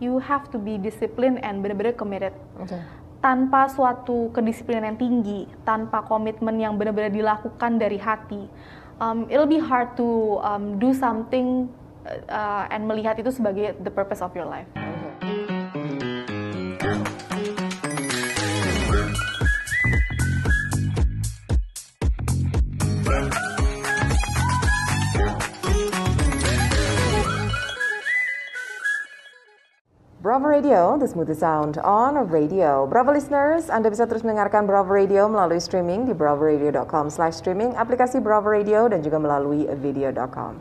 you have to be disciplined and benar-benar committed. Okay. Tanpa suatu kedisiplinan yang tinggi, tanpa komitmen yang benar-benar dilakukan dari hati, um, it'll be hard to um, do something uh, and melihat itu sebagai the purpose of your life. Bravo Radio, the smoothest sound on radio. Bravo listeners, Anda bisa terus mendengarkan Bravo Radio melalui streaming di bravoradio.com slash streaming, aplikasi Bravo Radio, dan juga melalui video.com.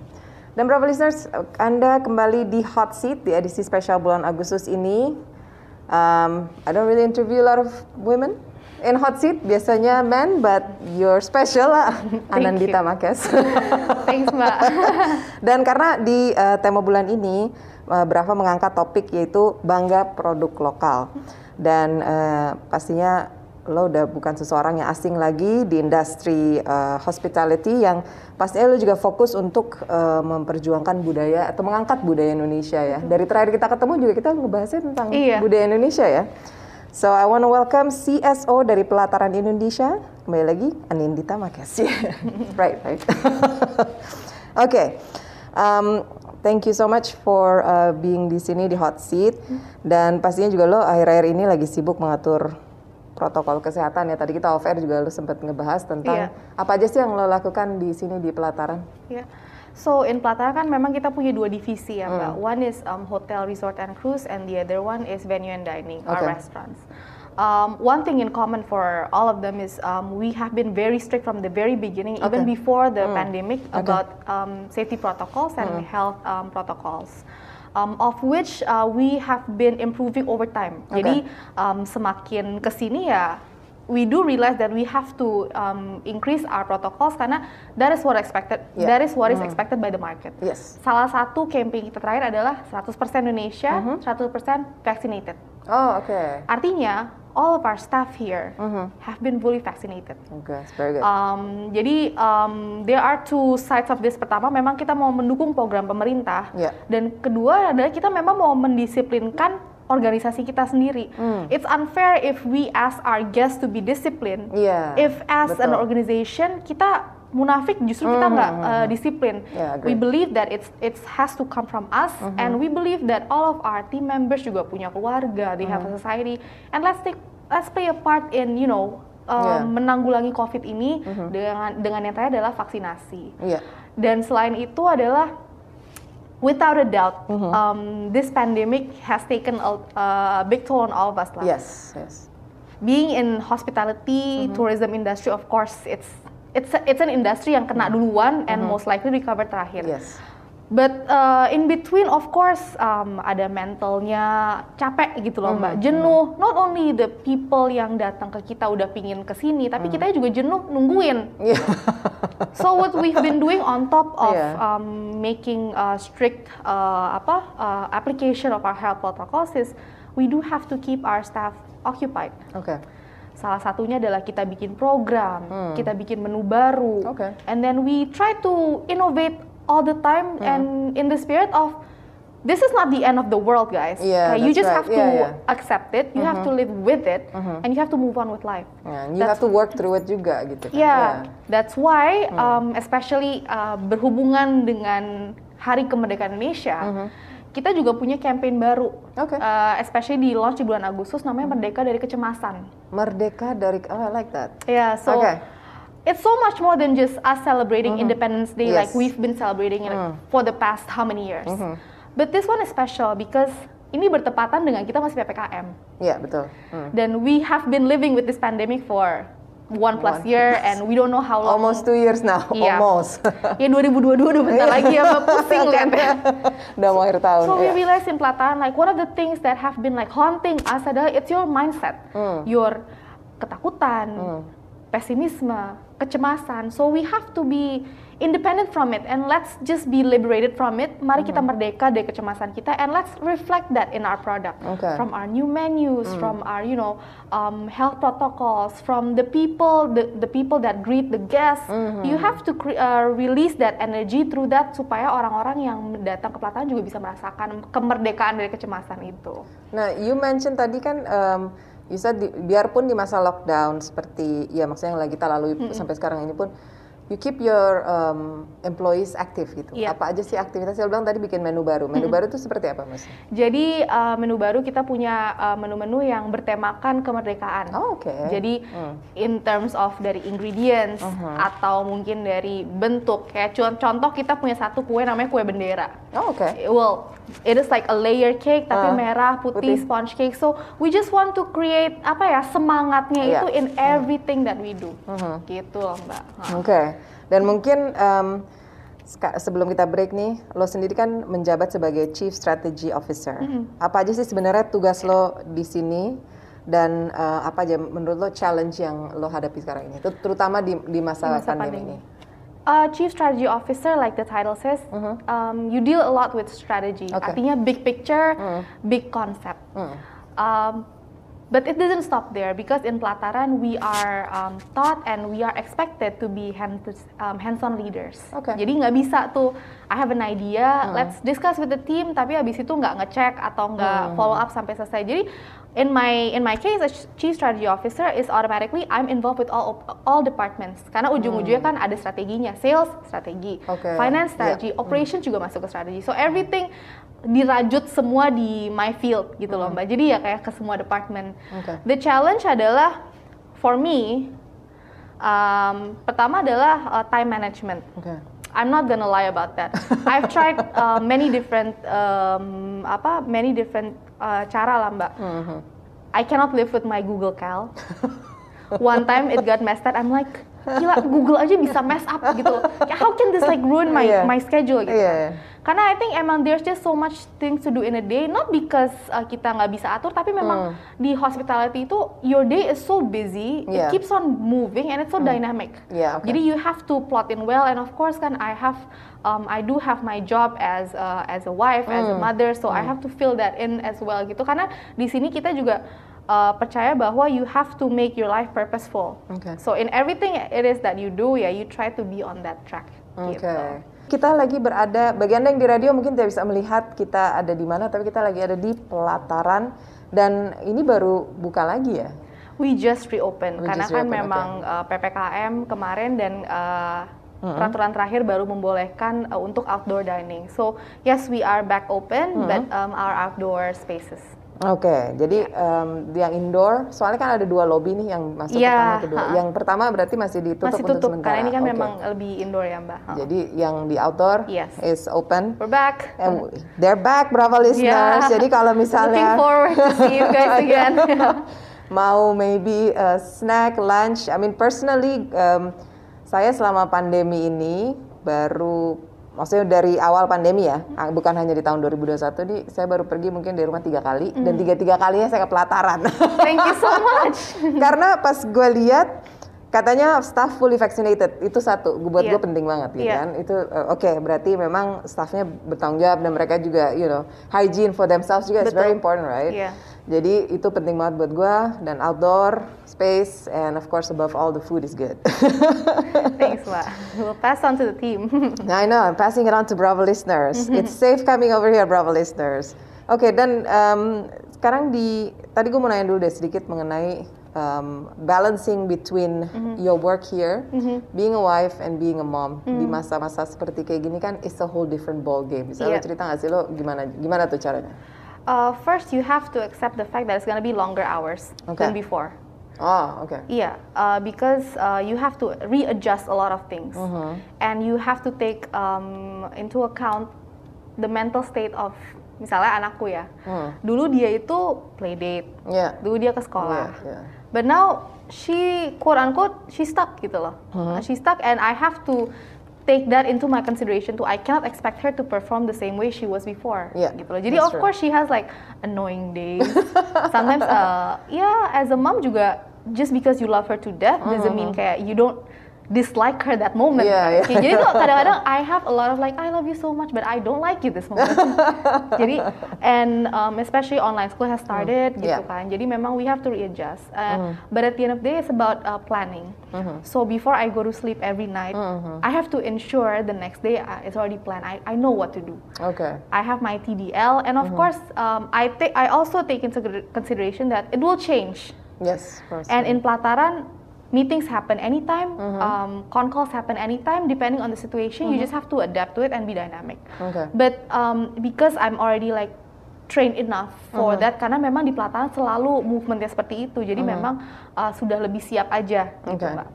Dan Bravo listeners, Anda kembali di Hot Seat di edisi spesial bulan Agustus ini. Um, I don't really interview a lot of women in Hot Seat, biasanya men, but you're special lah, Anandita Makes. Thanks Mbak. Dan karena di uh, tema bulan ini, uh, Brava mengangkat topik yaitu bangga produk lokal. Dan uh, pastinya lo udah bukan seseorang yang asing lagi di industri uh, hospitality yang pastinya lo juga fokus untuk uh, memperjuangkan budaya atau mengangkat budaya Indonesia ya. Dari terakhir kita ketemu juga kita ngebahasnya tentang Iya. budaya Indonesia ya. So I want to welcome CSO dari Pelataran Indonesia. Kembali lagi Anindita Makes. right, right. Oke. Um, thank you so much for uh, being di sini di hot seat dan pastinya juga lo akhir-akhir ini lagi sibuk mengatur protokol kesehatan ya. Tadi kita off air juga lo sempat ngebahas tentang Iya. apa aja sih yang lo lakukan di sini di Pelataran. Ya. So in Platara kan memang kita punya dua divisi ya Mbak. One is um, hotel, resort and cruise, and the other one is venue and dining Okay. restaurants. Um, one thing in common for all of them is um, we have been very strict from the very beginning, even Okay. before the pandemic, about um, safety protocols and health um, protocols. Um, of which uh, we have been improving over time. Jadi um, semakin ke sini ya we do realize that we have to um, increase our protocols karena that is what expected Yeah. that is what is expected by the market. Yes. Salah satu campaign kita terakhir adalah 100% Indonesia, 100% vaccinated. Oh, oke. Artinya all of our staff here have been fully vaccinated. It's very good. Um, jadi um, there are two sides of this. Pertama, memang kita mau mendukung program pemerintah, Yeah. dan kedua adalah kita memang mau mendisiplinkan organisasi kita sendiri. Hmm. It's unfair if we ask our guests to be disciplined. Iya, If as an betul. organization kita munafik, justru kita nggak uh, disiplin. Yeah, we agree. believe that it's it has to come from us, and we believe that all of our team members juga punya keluarga, they have a society, and let's take let's play a part in you know uh, Yeah. menanggulangi COVID ini dengan dengan yang terakhir adalah vaksinasi. Iya. Dan selain itu adalah without a doubt, Mm-hmm. um, this pandemic has taken a, a big toll on all of us lah. Yes, yes. Being in hospitality, Mm-hmm. tourism industry, of course, it's it's it's an industry yang kena duluan and most likely recover terakhir. Mm-hmm. Yes. But uh, in between, of course, um, ada mentalnya capek gitu loh mbak, jenuh. Not only the people yang datang ke kita udah pingin ke sini, tapi kita juga jenuh nungguin. Iya. So what we've been doing on top of Yeah. um, making uh, strict uh, apa uh, application of our health protocols is we do have to keep our staff occupied. Oke. Salah satunya adalah kita bikin program, kita bikin menu baru, Hmm. Oke. and then we try to innovate all the time Hmm. and in the spirit of this is not the end of the world, guys. Yeah, Okay, you just right. have to Yeah, Mm-hmm. yeah. accept it, you have to live with it, and you have to move on with life. Yeah, and you That's- have to work through it juga gitu. kan. Yeah, that's why Hmm. um, especially uh, berhubungan dengan Hari Kemerdekaan Indonesia, kita juga punya campaign baru. Mm-hmm. Oke. Uh, especially di launch di bulan Agustus namanya Merdeka dari Kecemasan. Merdeka dari oh I like that. Yeah, so Oke. It's so much more than just us celebrating Independence Day like Mm-hmm. Yes. Mm. we've been celebrating it for the past how many years. But this one is special because ini bertepatan dengan kita masih PPKM. Iya, betul. Hmm. Dan we have been living with this pandemic for one plus One year and we don't know how long. Almost two years now, Iya. almost. ya 2022 udah bentar lagi ya Mbak pusing lihatnya. Udah mau akhir tahun. So we iya. realize in Plataran like one of the things that have been like haunting us adalah it's your mindset, Hmm. your ketakutan, pesimisme, kecemasan. So we have to be independent from it and let's just be liberated from it. Mari kita Hmm. merdeka dari kecemasan kita and let's reflect that in our product. Okay. From our new menus, Hmm. from our you know um, health protocols, from the people the, the people that greet the guests. Hmm. You have to cre- uh, release that energy through that supaya orang-orang yang datang ke pelataran juga bisa merasakan kemerdekaan dari kecemasan itu. Nah, you mention tadi kan, um, said di- biarpun di masa lockdown seperti ya maksudnya yang lagi kita lalui sampai sekarang ini pun, you keep your um, employees active gitu. Iya. Apa aja sih aktivitasnya? Lo bilang tadi bikin menu baru. Menu baru itu seperti apa, Mas? Jadi uh, menu baru kita punya uh, menu-menu yang bertemakan kemerdekaan. Oh, oke. Jadi Hmm. in terms of dari ingredients Uh-huh. atau mungkin dari bentuk kayak con- contoh kita punya satu kue namanya kue bendera. Oh, oke. Well, it is like a layer cake tapi Ah, merah, putih, putih. sponge cake. So we just want to create apa ya semangatnya Iya. itu in everything that we do. Mhm. Gitu loh Mbak. Oke. Dan mungkin um, sebelum kita break nih, lo sendiri kan menjabat sebagai Chief Strategy Officer. Apa aja sih sebenarnya tugas lo di sini dan uh, apa aja menurut lo challenge yang lo hadapi sekarang ini, Ter- terutama di, di masa, Di masa pandemi, pandemi. ini? Uh, Chief Strategy Officer, like the title says, um, you deal a lot with strategy. Okay. Artinya big picture, Mm. big concept. Hmm. Um, but it doesn't stop there because in Pelataran we are um, taught and we are expected to be hand, um, hands-on leaders. Okay. Jadi nggak bisa tuh, I have an idea, let's discuss with the team, tapi habis itu nggak ngecek atau nggak follow up sampai selesai. Jadi in my in my case as chief strategy officer is automatically I'm involved with all all departments karena ujung-ujungnya kan ada strateginya, sales strategi, Okay. finance Yeah. strategi, operation juga masuk ke strategi. So everything dirajut semua di my field gitu loh mbak. Jadi ya kayak ke semua department. Okay. The challenge adalah for me um, pertama adalah uh, time management. Oke. I'm not gonna lie about that. I've tried uh, many different um, apa many different uh, cara lah mbak. Mhm. I cannot live with my Google Cal. One time it got messed up. I'm like, gila Google aja bisa mess up gitu. How can this like ruin my Iya. my schedule gitu? Iya, iya. Karena I think emang there's just so much things to do in a day, not because uh, kita nggak bisa atur, tapi memang di hospitality itu your day is so busy, Hmm. Iya. it keeps on moving and it's so dynamic. Iya, oke. Jadi you have to plot in well, and of course kan I have, um, I do have my job as uh, as a wife, as a Hmm. mother, so I have to fill that in as well gitu. Karena di sini kita juga uh, percaya bahwa you have to make your life purposeful. Oke. So in everything it is that you do, ya you try to be on that track. Oke. Gitu. Kita lagi berada, bagi Anda yang di radio mungkin tidak bisa melihat kita ada di mana, tapi kita lagi ada di pelataran dan ini baru buka lagi ya. We just reopen We karena just kan reopen, memang uh, ppkm kemarin dan uh, peraturan terakhir baru membolehkan uh, untuk outdoor dining. So yes, we are back open, but um, our outdoor spaces. Oke, jadi em, yang indoor, soalnya kan ada dua lobby nih yang masuk Iya, pertama kedua. ha-ha. Yang pertama berarti masih ditutup Masih untuk tutup sementara. karena ini kan Oke. memang lebih indoor ya mbak. Huh. Jadi yang di outdoor Yes. is open. We're back. And they're back, Bravo listeners. Yeah. Jadi kalau Looking misalnya forward to see you guys again. mau maybe uh, snack, lunch. I mean personally, um, saya selama pandemi ini baru, maksudnya dari awal pandemi ya, ah, bukan hanya di tahun 2021 di, saya baru pergi mungkin dari rumah tiga kali dan Hmm. tiga tiga kalinya saya ke pelataran. Thank you so much. Karena pas gue lihat katanya staff fully vaccinated itu satu buat Iya. gue penting banget gitu Iya. kan itu uh, oke berarti memang staffnya bertanggung jawab dan mereka juga you know hygiene for themselves juga is Betul. very important right Iya. jadi itu penting banget buat gue dan outdoor space and of course above all the food is good Thanks mbak. We'll pass on to the team. I know, I'm passing it on to Bravo listeners. It's safe coming over here, Bravo listeners. Oke, dan um, sekarang di tadi gue mau nanya dulu deh sedikit mengenai um, balancing between your work here, being a wife and being a mom di masa-masa seperti kayak gini kan it's a whole different ball game. Bisa lo Iya. cerita nggak sih lo gimana gimana tuh caranya? Uh, first, you have to accept the fact that it's gonna be longer hours Okay. than before. Oh, oke. Yeah, uh, because uh, you have to readjust a lot of things, and you have to take um, into account the mental state of misalnya anakku ya. Hmm. Dulu dia itu playdate, Iya. dulu dia ke sekolah, Iya, iya. But now she quote unquote she stuck gitu loh. Hmm. She stuck, and I have to take that into my consideration too. I cannot expect her to perform the same way she was before. Yeah, gitu loh. Jadi of true. course she has like annoying days. Sometimes, uh, yeah, as a mom juga just because you love her to death doesn't mean kayak you don't dislike her that moment. Yeah, yeah. Kayak jadi tuh kadang-kadang I have a lot of like I love you so much but I don't like you this moment. jadi and um, especially online school has started gitu Yeah. kan. Jadi memang we have to readjust. Uh, But at the end of the day it's about uh, planning. So before I go to sleep every night, -hmm. I have to ensure the next day uh, it's already planned. I, I know what to do. Oke. I have my TDL, and of course, um, I take I also take into consideration that it will change. Yes. And in Plataran, meetings happen anytime, um, con calls happen anytime, depending on the situation. You just have to adapt to it and be dynamic. Okay. But um, because I'm already like trained enough for that, karena memang di Plataran selalu movementnya seperti itu, jadi memang uh, sudah lebih siap aja gitu, Okay. Mbak.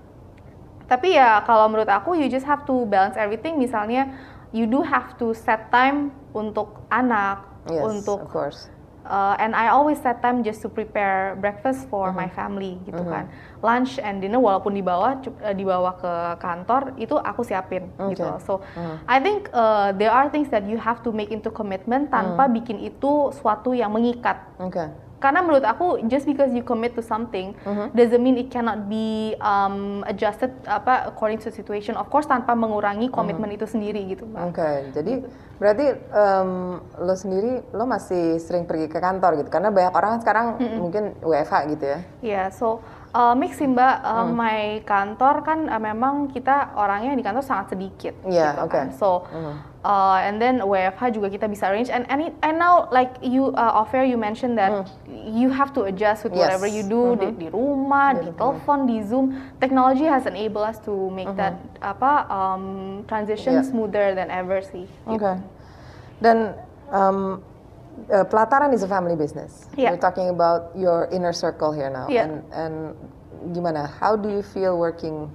Tapi ya kalau menurut aku you just have to balance everything. Misalnya you do have to set time untuk anak, yes, untuk of course. Uh, and I always set time just to prepare breakfast for Mm-hmm. my family gitu kan. Lunch and dinner walaupun dibawa uh, dibawa ke kantor itu aku siapin gitu. Okay. So Mm-hmm. I think uh, there are things that you have to make into commitment tanpa Mm. bikin itu suatu yang mengikat. Oke. Karena menurut aku just because you commit to something Mm-hmm. doesn't mean it cannot be um, adjusted apa according to situation. Of course tanpa mengurangi komitmen Mm-hmm. itu sendiri gitu, Mbak. Oke, jadi berarti em, lo sendiri lo masih sering pergi ke kantor gitu karena banyak orang kan sekarang mungkin WFH gitu ya. Iya, so uh, mix sih mbak, Uh, Hmm. my kantor kan uh, memang kita orangnya di kantor sangat sedikit. Iya, gitu oke. kan. So, uh, and then WFH juga kita bisa arrange. And and, it- and now like you uh, off air you mentioned that you have to adjust with Hmm. Yes. whatever you do di, di rumah, di telepon, di Zoom. Technology has enabled us to make that apa um, transition Iya. smoother than ever sih. Oke. gitu. Dan em, eh, Pelataran is a family business. Yeah. We're talking about your inner circle here now. Yeah. And and gimana? How do you feel working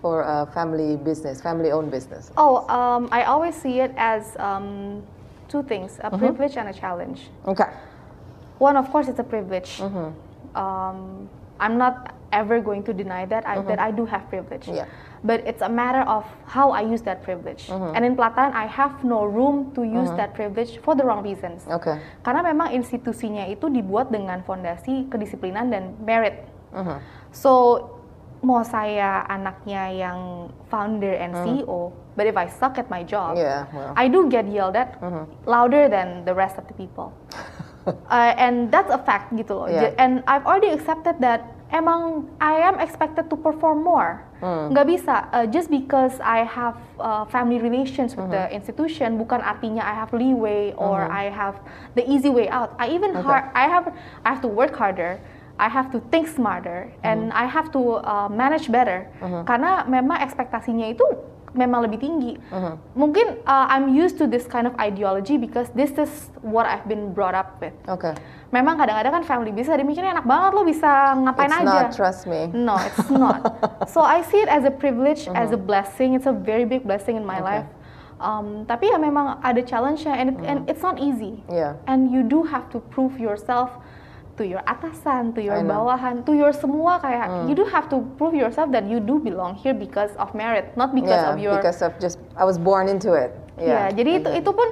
for a family business, family-owned business? Oh, um, I always see it as um, two things: Mm-hmm. a privilege and a challenge. Oke. One, of course, it's a privilege. Mm-hmm. Um, I'm not ever going to deny that I, that I do have privilege. Mm-hmm. Yeah. But it's a matter of how I use that privilege. Mm-hmm. And in Platan, I have no room to use that privilege for the wrong reasons. Oke. Karena memang institusinya itu dibuat dengan fondasi kedisiplinan dan merit. Mhm. So mau saya anaknya yang founder and CEO, but if I suck at my job. Yeah, well. I do get yelled at louder than the rest of the people. Uh, and that's a fact gitu loh. Yeah. And I've already accepted that emang I am expected to perform more. Hmm. Nggak bisa uh, just because I have uh, family relations with Mm-hmm. the institution bukan artinya I have leeway or I have the easy way out. I even Okay. har- I have I have to work harder. I have to think smarter and Mm-hmm. I have to uh, manage better. Karena memang ekspektasinya itu memang lebih tinggi. Mm-hmm. Mungkin uh, I'm used to this kind of ideology because this is what I've been brought up with. Oke. Memang kadang-kadang kan family bisa dimikirnya enak banget lo bisa ngapain It's aja. not, trust me. No, it's not. so I see it as a privilege, as a blessing. It's a very big blessing in my. Okay. life. Um, tapi ya memang ada challenge-nya and, it- and Mm-hmm. it's not easy. Yeah. And you do have to prove yourself to your atasan, to your bawahan, to your semua kayak you do have to prove yourself that you do belong here because of merit, not because yeah, of your because of just I was born into it. Ya, Yeah. jadi itu itu pun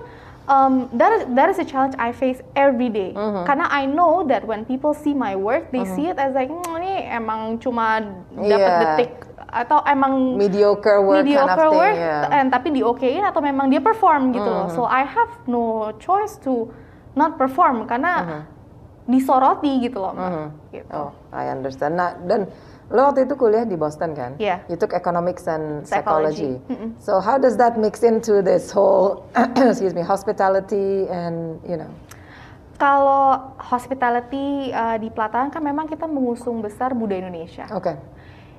um, that is that is a challenge I face every day. Mm-hmm. Karena I know that when people see my work, they see it as like "Hmm, ini emang cuma dapat Yeah. detik atau emang mediocre work mediocre kind of thing. work yeah. and tapi di okein atau memang dia perform gitu loh. Mm-hmm. So I have no choice to not perform karena Mm-hmm. Disoroti gitu loh, Mbak. Gitu. Oh, I understand. Nah, dan lo waktu itu kuliah di Boston kan? Iya. You took economics and Psychology. psychology. So how does that mix into this whole, excuse me, hospitality and you know? Kalau hospitality uh, di Plataran kan memang kita mengusung besar budaya Indonesia. Okay.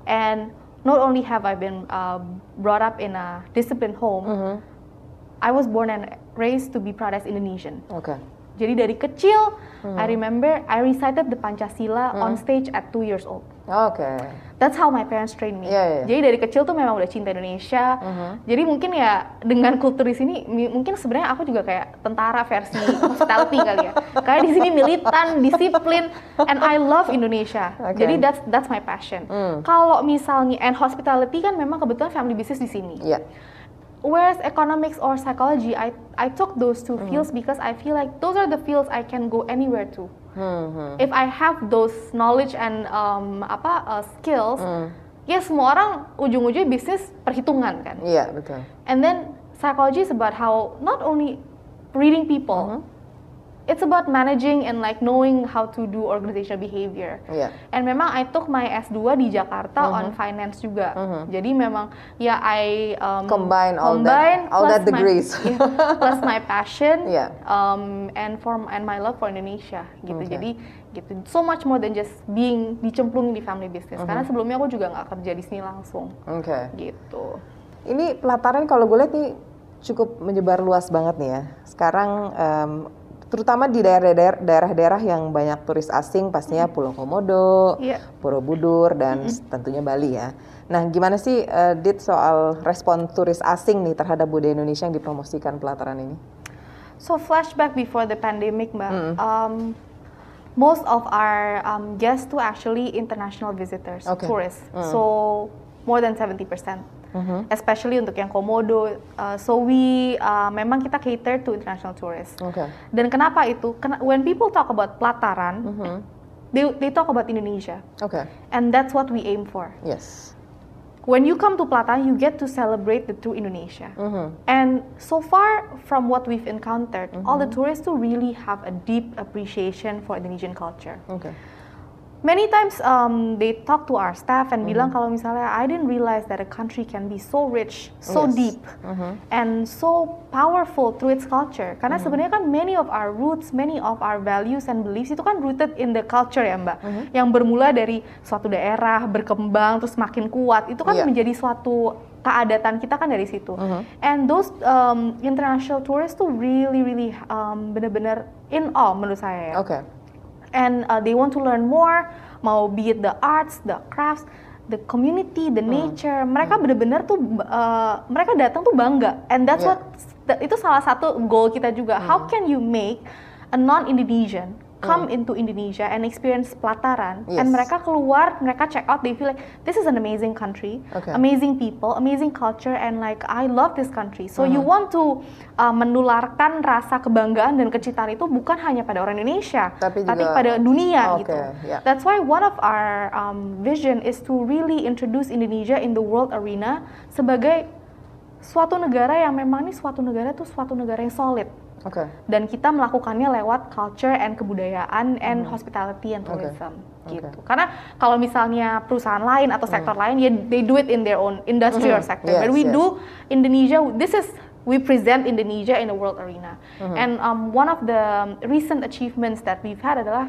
And not only have I been uh, brought up in a disciplined home, Mm-hmm. I was born and raised to be proud as Indonesian. Okay. Jadi dari kecil, Mm-hmm. I remember I recited the Pancasila on stage at two years old. Okay. That's how my parents trained me. Iya, iya. Jadi dari kecil tuh memang udah cinta Indonesia. Jadi mungkin ya dengan kultur di sini, mungkin sebenarnya aku juga kayak tentara versi hospitality kali ya. Kayak di sini militan, disiplin, and I love Indonesia. Oke. Jadi that's that's my passion. Kalau misalnya and hospitality kan memang kebetulan family business di sini. Yeah. Whereas economics or psychology, I I took those two Mm-hmm. fields because I feel like those are the fields I can go anywhere to. Hmm, If I have those knowledge and um, apa uh, skills, Mm. ya semua orang ujung-ujungnya bisnis perhitungan kan. Iya betul. And then psychology is about how not only reading people, Mm-hmm. It's about managing and like knowing how to do organizational behavior. Iya. And memang I took my S2 di Jakarta on finance juga. Jadi memang ya I um, Combine all that- combine all plus that my- degrees. yeah, plus my passion Yeah. um, and for and my love for Indonesia gitu. Okay. Jadi gitu so much more than just being dicemplungin di family business. Karena Mm-hmm. sebelumnya aku juga nggak kerja di sini langsung Oke. gitu. Ini pelataran kalau gue lihat nih cukup menyebar luas banget nih ya. Sekarang em, terutama di daerah-daerah daerah-daerah yang banyak turis asing pastinya Pulau Komodo, Iya. Borobudur dan tentunya Bali ya. Nah, gimana sih eh, Dit soal respon turis asing nih terhadap budaya Indonesia yang dipromosikan pelataran ini? So flashback before the pandemic, Mbak. Um, most of our um, guests to actually international visitors, Okay. tourists. So more than 70%. Especially untuk yang komodo. Uh, so we uh, memang kita cater to international tourists. Oke. Dan kenapa itu? Kena- when people talk about pelataran, they they talk about Indonesia, Oke. and that's what we aim for. Yes. When you come to Pelataran, you get to celebrate the true Indonesia. Mhm. And so far from what we've encountered, all Mm-hmm. the tourists do really have a deep appreciation for Indonesian culture. Oke. Many times um, they talk to our staff and Mm-hmm. bilang kalau misalnya I didn't realize that a country can be so rich, so Yes. deep, and so powerful through its culture. Karena Mm-hmm. sebenarnya kan many of our roots, many of our values and beliefs itu kan rooted in the culture ya Mbak. Mm-hmm. Yang bermula dari suatu daerah berkembang terus makin kuat itu kan Iya. menjadi suatu keadatan kita kan dari situ. Mm-hmm. And those um, international tourists tuh really really um, bener-bener in awe menurut saya. ya Oke. And uh, they want to learn more mau be it the arts the crafts the community the nature. Mereka bener-bener tuh uh, mereka datang tuh bangga. And that's Yeah. what itu salah satu goal kita juga. How can you make a non Indonesian come into Indonesia and experience pelataran Yes. and mereka keluar mereka check out they feel like this is an amazing country Okay. amazing people amazing culture and like I love this country so Mm-hmm. you want to uh, menularkan rasa kebanggaan dan kecintaan itu bukan hanya pada orang Indonesia Tapi juga- pada dunia Oke, gitu. ya. That's why one of our um, vision is to really introduce Indonesia in the world arena sebagai suatu negara yang memang ini suatu negara tuh suatu negara yang solid Oke. dan kita melakukannya lewat culture and kebudayaan and hospitality and Hmm. Tourism Oke. gitu. Karena kalau misalnya perusahaan lain atau sektor lain ya they do it in their own industry or Mhm. sector. Yes, But we yes. do Indonesia this is we present Indonesia in the world arena. Mhm. And um, one of the recent achievements that we've had adalah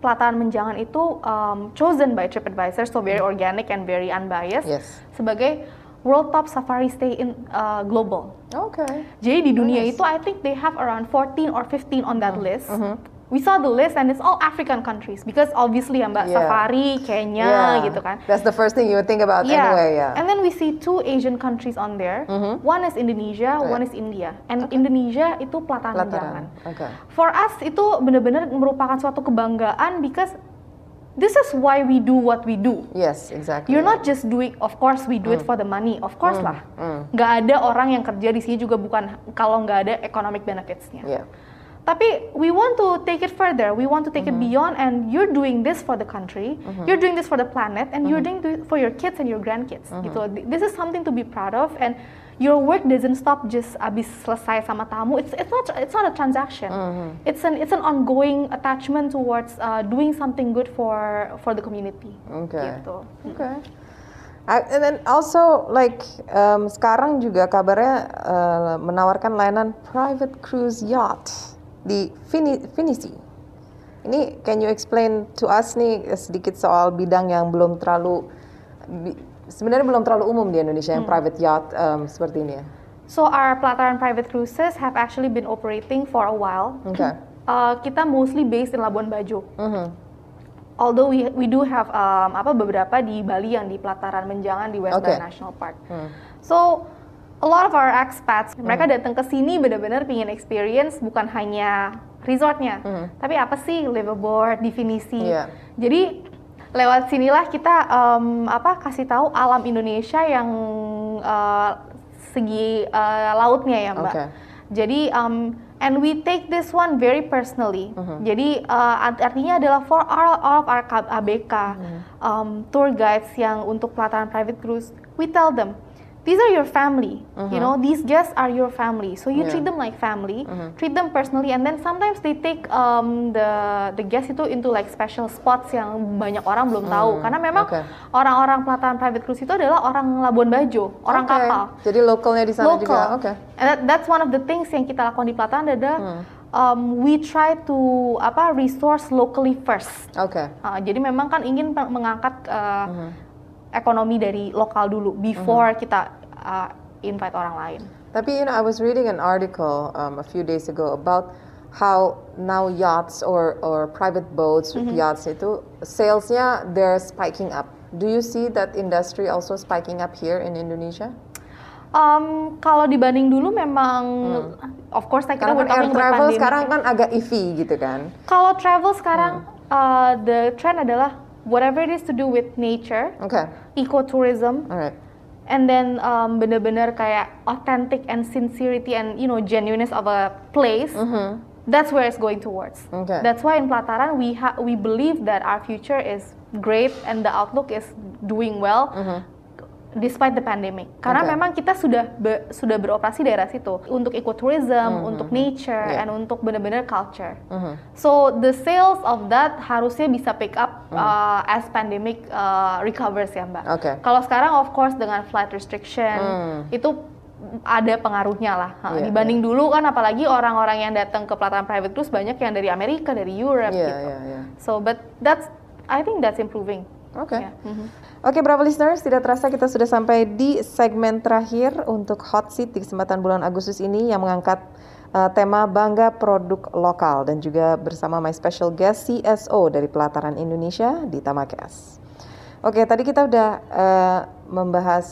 Pelataran Menjangan itu um, chosen by TripAdvisor so very organic and very unbiased Yes. sebagai world top safari stay in uh, global. Oke. Jadi di dunia Nice. itu I think they have around 14 or 15 on that list. mhm. We saw the list and it's all African countries because obviously ya Mbak Yeah. Safari, Kenya Yeah. gitu kan. That's the first thing you would think about anyway, yeah. And then we see two Asian countries on there. One is Indonesia, Right. one is India. And Indonesia itu pelataran Pelataran. Oke. For us itu benar-benar merupakan suatu kebanggaan because this is why we do what we do. Yes, exactly. You're not just doing, of course we do it for the money, of course lah. mm. Nggak ada orang yang kerja di sini juga bukan kalau nggak ada economic benefitsnya. Yeah. Tapi we want to take it further. We want to take Mm-hmm. it beyond, and you're doing this for the country. You're doing this for the planet, and you're Mm-hmm. doing it for your kids and your grandkids. Gitu. Th- This is something to be proud of, and your work doesn't stop just abis selesai sama tamu. It's it's not it's not a transaction. Mm-hmm. It's an it's an ongoing attachment towards uh, doing something good for for the community. Okay. Gitu. Okay. I- and then also like um, sekarang juga kabarnya uh, menawarkan layanan private cruise yacht di Fini- Finisi. Ini can you explain to us nih sedikit soal bidang yang belum terlalu bi- sebenarnya belum terlalu umum di Indonesia yang private yacht um, seperti ini ya. So our Pelataran private cruises have actually been operating for a while. Okay. Uh, kita mostly based in Labuan Bajo. Mhm. Although we we do have um, apa beberapa di Bali yang di Pelataran Menjangan di West Okay. Bali National Park. Hmm. So a lot of our expats mereka datang ke sini benar-benar pingin experience bukan hanya resortnya, tapi apa sih liveaboard, definisi. Iya. Jadi lewat sinilah kita um, apa kasih tahu alam Indonesia yang uh, segi uh, lautnya ya mbak. Okay. Jadi um, and we take this one very personally. Mhm. Jadi uh, art- artinya adalah for all, all of our ABK Mhm. um, tour guides yang untuk pelataran private cruise, we tell them these are your family. You know, these guests are your family. So you. Yeah. treat them like family, Mhm. treat them personally, and then sometimes they take um, the the guests itu into like special spots yang banyak orang belum tahu. Hmm, Karena memang oke. orang-orang pelataran private cruise itu adalah orang Labuan Bajo, orang Oke. kapal Jadi lokalnya di sana local. juga. Oke. And that- that's one of the things yang kita lakukan di pelataran adalah Hmm. um, we try to apa resource locally first. Oke. Uh, jadi memang kan ingin mengangkat uh, Mhm. Ekonomi dari lokal dulu before kita uh, invite orang lain. Tapi you know, I was reading an article um, a few days ago about how now yachts or or private boats, Mm-hmm. yachts itu salesnya they're spiking up. Do you see that industry also spiking up here in Indonesia? Um, kalau dibanding dulu memang, of course kita kan air travel sekarang kan agak iffy gitu kan. Kalau travel sekarang Hmm. uh, the trend adalah whatever it is to do with nature, Oke, ecotourism, alright. and then um, bener-bener kayak authentic and sincerity and you know genuineness of a place. Mhm. That's where it's going towards. Okay. That's why in Pelataran we ha- we believe that our future is great and the outlook is doing well. Despite the pandemic, karena Okay. memang kita sudah be- sudah beroperasi daerah situ untuk ecotourism, untuk nature, Yeah. and untuk benar-benar culture. Mhm. So the sales of that harusnya bisa pick up Hmm. uh, as pandemic uh, recovers ya mbak. Oke. Kalau sekarang of course dengan flight restriction Hmm. itu ada pengaruhnya lah. Ha, Iya, Dibanding dulu kan apalagi orang-orang yang datang ke pelataran private cruise banyak yang dari Amerika, dari Europe Iya, gitu. iya, iya. So but that's I think that's improving. Oke. Ya, mhm. Oke, Bravo listeners, tidak terasa kita sudah sampai di segmen terakhir untuk hot seat di kesempatan bulan Agustus ini yang mengangkat uh, tema bangga produk lokal dan juga bersama my special guest CSO dari Pelataran Indonesia di Tamakes. Oke, tadi kita udah uh, membahas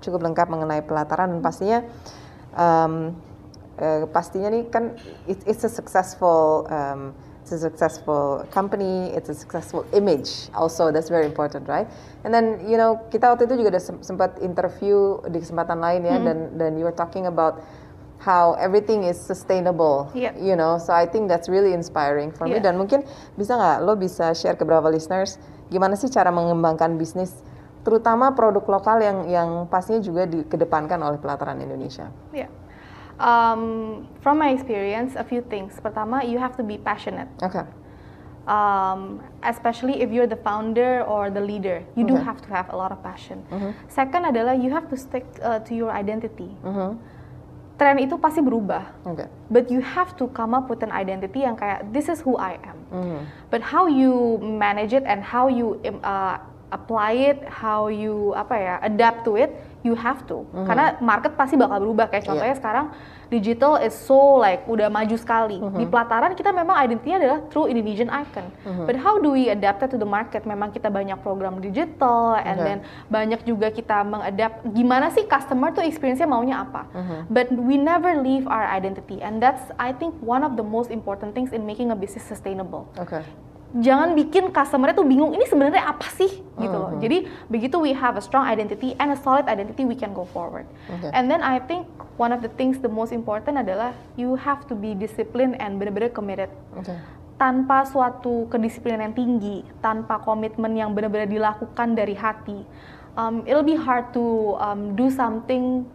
cukup lengkap mengenai pelataran dan pastinya um, uh, pastinya nih kan it- it's a successful um, it's a successful company, it's a successful image also that's very important, right? And then you know kita waktu itu juga sem- sempat interview di kesempatan lain ya dan dan you were talking about how everything is sustainable, Yep. you know. So I think that's really inspiring for me Yeah. dan mungkin bisa nggak lo bisa share ke Bravo listeners gimana sih cara mengembangkan bisnis terutama produk lokal yang yang pastinya juga dikedepankan oleh pelataran Indonesia. Yeah. Um, from my experience, a few things. Pertama, you have to be passionate. Oke. um, especially if you're the founder or the leader, you do Okay. have to have a lot of passion. Second adalah you have to stick uh, to your identity. Mhm. Tren itu pasti berubah, Oke. but you have to come up with an identity yang kayak this is who I am. Mhm. But how you manage it and how you uh, apply it, how you apa ya adapt to it, you have to. Karena market pasti bakal berubah. Kayak contohnya sekarang digital is so like udah maju sekali. Di pelataran kita memang identitinya adalah true Indonesian icon. But how do we adapt to the market? Memang kita banyak program digital and Okay. then banyak juga kita mengadapt gimana sih customer tuh experience-nya maunya apa. But we never leave our identity and that's I think one of the most important things in making a business sustainable Oke. Jangan bikin customer tuh bingung ini sebenarnya apa sih gitu loh. Jadi begitu we have a strong identity and a solid identity we can go forward. Okay. And then I think one of the things the most important adalah you have to be disciplined and benar-benar committed. Oke. Tanpa suatu kedisiplinan yang tinggi, tanpa komitmen yang benar-benar dilakukan dari hati, um, it'll be hard to um, do something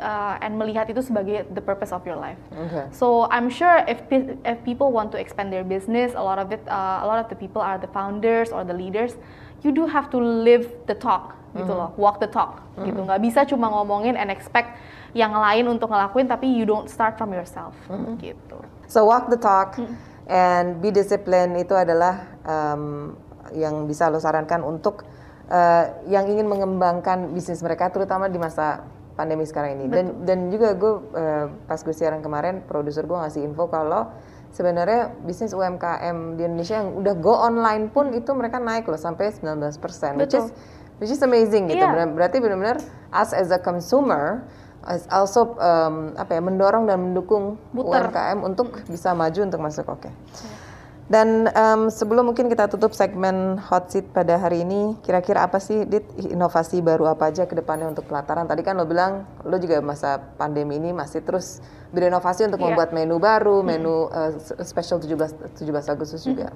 uh, and melihat itu sebagai the purpose of your life. Oke. So I'm sure if if people want to expand their business, a lot of it, uh, a lot of the people are the founders or the leaders. You do have to live the talk, gitu loh, walk the talk, gitu. Nggak bisa cuma ngomongin and expect yang lain untuk ngelakuin, tapi you don't start from yourself, gitu. So walk the talk and be disciplined itu adalah um, yang bisa lo sarankan untuk uh, yang ingin mengembangkan bisnis mereka terutama di masa pandemi sekarang ini. Dan dan juga gue uh, pas gue siaran kemarin produser gue ngasih info kalau sebenarnya bisnis UMKM di Indonesia yang udah go online pun itu mereka naik loh sampai 19% which is Betul. which is amazing gitu. Iya. Ber- Berarti benar-benar us as a consumer as also um, apa ya mendorong dan mendukung Muter. UMKM untuk bisa maju untuk masuk oke. Dan um, sebelum mungkin kita tutup segmen hot seat pada hari ini, kira-kira apa sih Dit inovasi baru apa aja ke depannya untuk pelataran? Tadi kan lo bilang lo juga masa pandemi ini masih terus berinovasi untuk yeah. membuat menu baru, menu uh, special 17 17 Agustus juga.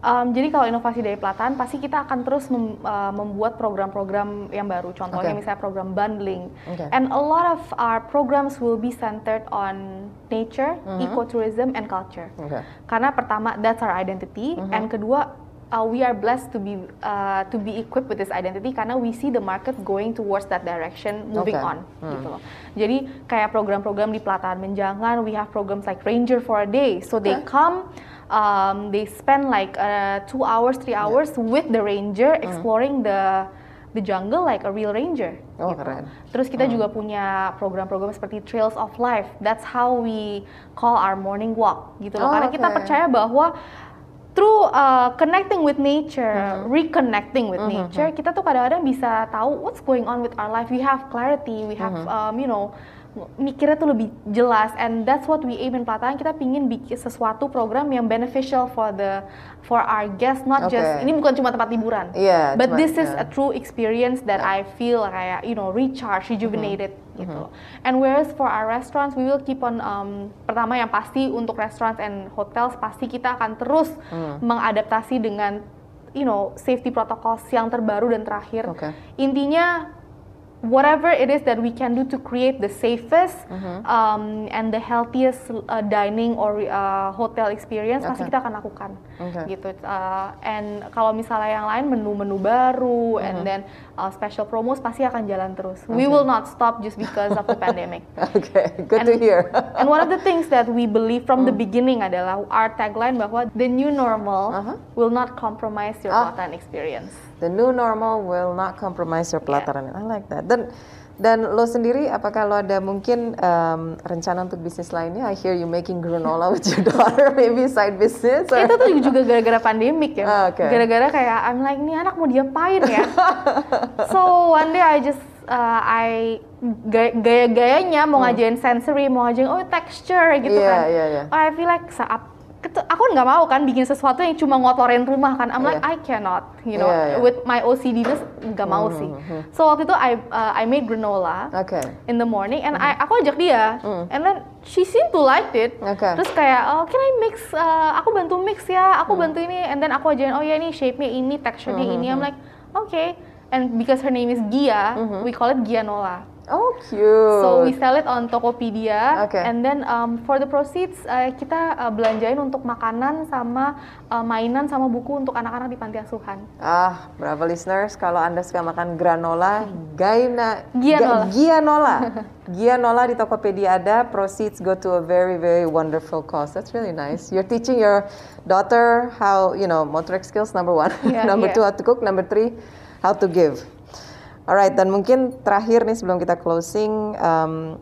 Um, jadi kalau inovasi dari pelataran pasti kita akan terus mem, uh, membuat program-program yang baru. Contohnya okay. misalnya program bundling. Okay. And a lot of our programs will be centered on nature, mm -hmm. ecotourism, and culture. Okay. Karena pertama that's our identity, mm -hmm. and kedua uh, we are blessed to be uh, to be equipped with this identity karena we see the market going towards that direction, moving okay. on. Hmm. Gitu loh. Jadi kayak program-program di pelataran menjangan, we have programs like Ranger for a Day, so okay. they come um, they spend like uh, two hours, three hours yeah. with the ranger mm. exploring the the jungle like a real ranger. Oh gitu. keren. Terus kita mm. juga punya program-program seperti Trails of Life. That's how we call our morning walk gitu loh. Oh, Karena okay. kita percaya bahwa through uh, connecting with nature, mm-hmm. reconnecting with mm-hmm. nature, kita tuh kadang-kadang bisa tahu what's going on with our life. We have clarity, we have mm-hmm. um, you know mikirnya tuh lebih jelas and that's what we aim in pelataran kita pingin bikin sesuatu program yang beneficial for the for our guests not okay. just ini bukan cuma tempat liburan yeah, but cuma, this is yeah. a true experience that yeah. I feel kayak you know recharge rejuvenated mm -hmm. gitu mm -hmm. and whereas for our restaurants we will keep on um, pertama yang pasti untuk restaurants and hotels pasti kita akan terus mm. mengadaptasi dengan you know safety protocols yang terbaru dan terakhir okay. intinya whatever it is that we can do to create the safest mm-hmm. um, and the healthiest uh, dining or uh, hotel experience okay. pasti kita akan lakukan okay. gitu uh, and kalau misalnya yang lain menu-menu baru mm-hmm. and then uh, special promos pasti akan jalan terus okay. we will not stop just because of the pandemic okay good and, to hear and one of the things that we believe from mm. the beginning adalah our tagline bahwa the new normal uh-huh. will not compromise your ah. experience The new normal will not compromise your pelataran. Yeah. I like that. Dan dan lo sendiri, apakah lo ada mungkin um, rencana untuk bisnis lainnya? I hear you making granola with your daughter, maybe side business. Or... Itu tuh juga gara-gara pandemik ya. Ah, okay. Gara-gara kayak I'm like, ini anak mau diapain ya? so one day I just uh, I gaya-gayanya mau hmm. ngajain sensory, mau ngajain oh texture gitu yeah, kan. Yeah, yeah. Oh, I feel like saat aku nggak mau kan bikin sesuatu yang cuma ngotorin rumah kan. I'm yeah. like I cannot, you know, yeah, yeah. with my OCD-ness nggak mau mm -hmm. sih. Hmm. So waktu itu I uh, I made granola okay. in the morning and mm -hmm. I aku ajak dia mm. and then she seem to like it. Okay. Terus kayak oh can I mix? Uh, aku bantu mix ya, aku mm. bantu ini and then aku ajarin oh ya ini shape-nya ini, texture-nya mm -hmm. ini. I'm hmm. like okay. And because her name is Gia, mm -hmm. we call it Gianola. Oh cute. So we sell it on Tokopedia. Okay. And then um, for the proceeds uh, kita uh, belanjain untuk makanan sama uh, mainan sama buku untuk anak-anak di panti asuhan. Ah, bravo listeners, kalau anda suka makan granola, gaina, gianola, ga, gianola, gianola di Tokopedia ada. Proceeds go to a very very wonderful cause. That's really nice. You're teaching your daughter how you know motoric skills number one, yeah, number yeah. two how to cook, number three how to give. Alright, dan mungkin terakhir nih sebelum kita closing, um,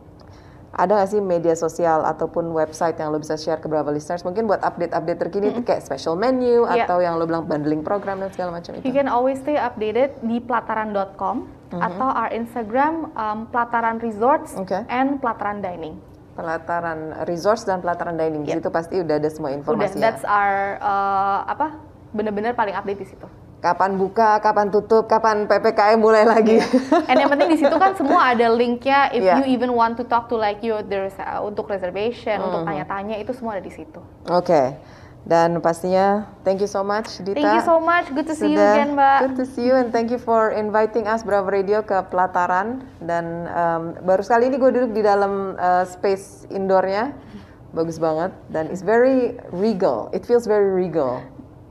ada nggak sih media sosial ataupun website yang lo bisa share ke beberapa listeners? Mungkin buat update-update terkini mm -hmm. kayak special menu yeah. atau yang lo bilang bundling program dan segala macam itu. You can always stay updated di pelataran.com mm -hmm. atau our Instagram um, pelataran resorts okay. and pelataran dining. Pelataran resorts dan pelataran dining yep. di situ pasti udah ada semua informasi. Udah, that's our uh, apa? Bener-bener paling update di situ kapan buka, kapan tutup, kapan PPKM mulai lagi. Yeah. And yang penting di situ kan semua ada linknya. If yeah. you even want to talk to like you, there's uh, untuk reservation, mm untuk tanya-tanya itu semua ada di situ. Oke. Okay. Dan pastinya thank you so much Dita. Thank you so much. Good to see you again, Mbak. Good to see you and thank you for inviting us Bravo Radio ke Pelataran dan um, baru sekali ini gue duduk di dalam uh, space indoornya. Bagus banget dan it's very regal. It feels very regal.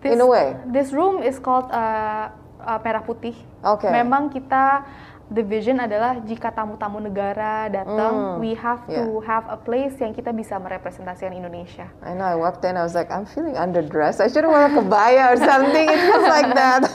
This, in a way. This room is called uh, uh, Merah Putih. Okay. Memang kita the vision adalah jika tamu-tamu negara datang, mm, we have yeah. to have a place yang kita bisa merepresentasikan Indonesia. I know. I walked in, I was like, I'm feeling underdressed. I should wear a kebaya or something. It feels like that.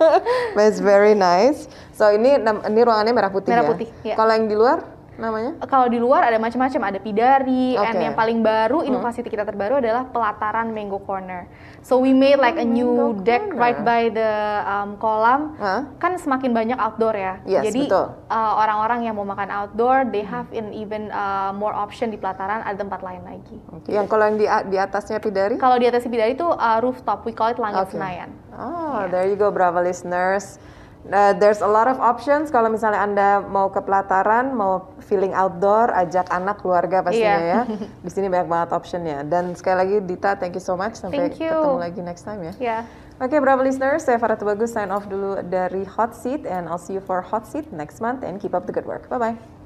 But it's very nice. So ini ini ruangannya merah putih merah ya. Putih, yeah. Kalau yang di luar? Namanya? Kalau di luar ada macam-macam, ada Pidari, and Oke. yang paling baru inovasi kita terbaru adalah pelataran Mango Corner. So we made like a new Mango deck Corner. right by the um, kolam. Hah? Kan semakin banyak outdoor ya. Yes, Jadi betul. uh, orang-orang yang mau makan outdoor, they have in even uh, more option di pelataran ada tempat lain lagi. Oke, Yang kalau yang di, di atasnya Pidari? Kalau di atas Bidari itu uh, rooftop, we call it Langit Oke. Senayan. Oh, there you go, Bravo listeners. Uh, there's a lot of options kalau misalnya Anda mau ke pelataran, mau feeling outdoor, ajak anak, keluarga pastinya Iya. ya. Di sini banyak banget optionnya. Dan sekali lagi Dita, thank you so much. Sampai Thank you. ketemu lagi next time ya. Ya. Oke, Bravo listeners, saya Farah Bagus sign off dulu dari Hot Seat and I'll see you for Hot Seat next month and keep up the good work. Bye-bye.